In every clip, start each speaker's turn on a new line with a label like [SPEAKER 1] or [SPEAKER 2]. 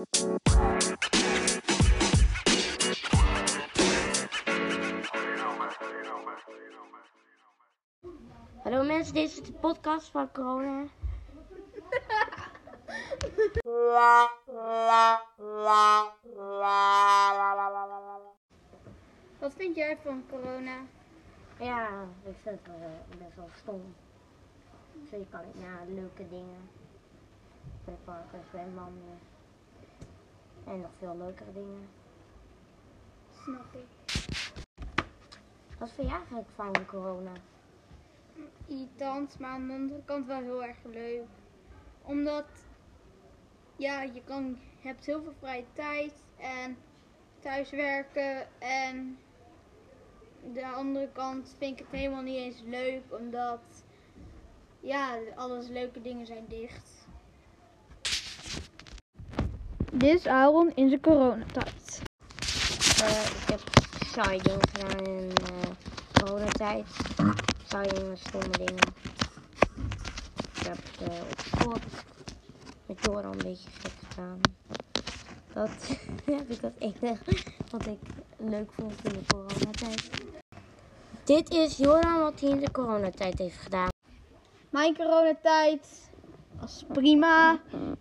[SPEAKER 1] Hallo mensen, dit is de podcast van corona.
[SPEAKER 2] Wat vind jij van corona?
[SPEAKER 1] Ja, ik vind het eh, best wel stom. Zeker kan ik naar leuke dingen. Pretparken, zwembanden. En nog veel leukere dingen.
[SPEAKER 2] Snap ik.
[SPEAKER 1] Wat vind jij eigenlijk van corona?
[SPEAKER 2] Irritant, maar aan de andere kant wel heel erg leuk. Omdat, ja, je kan, je hebt heel veel vrije tijd en thuiswerken. En de andere kant vind ik het helemaal niet eens leuk, omdat, ja, alles leuke dingen zijn dicht. Dit is Aaron in zijn coronatijd.
[SPEAKER 1] Eh, ik heb saai dingen gedaan in eh coronatijd. Saai dingen, stomme dingen. Ik heb eh, op sport met Joran een beetje gek gedaan. Dat heb ik het enige wat ik leuk vond in de coronatijd. Dit is Joran wat hij in de coronatijd heeft gedaan.
[SPEAKER 2] Mijn coronatijd was prima.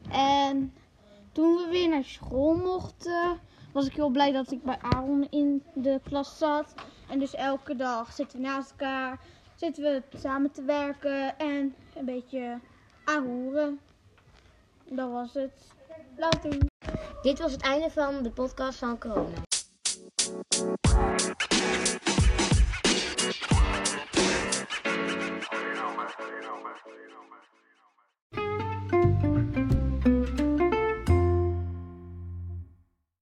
[SPEAKER 2] En toen we weer naar school mochten, was ik heel blij dat ik bij Aaron in de klas zat. En dus elke dag zitten we naast elkaar, zitten we samen te werken en een beetje ahoeren. Dat was het. Later.
[SPEAKER 1] Dit was het einde van de podcast van corona.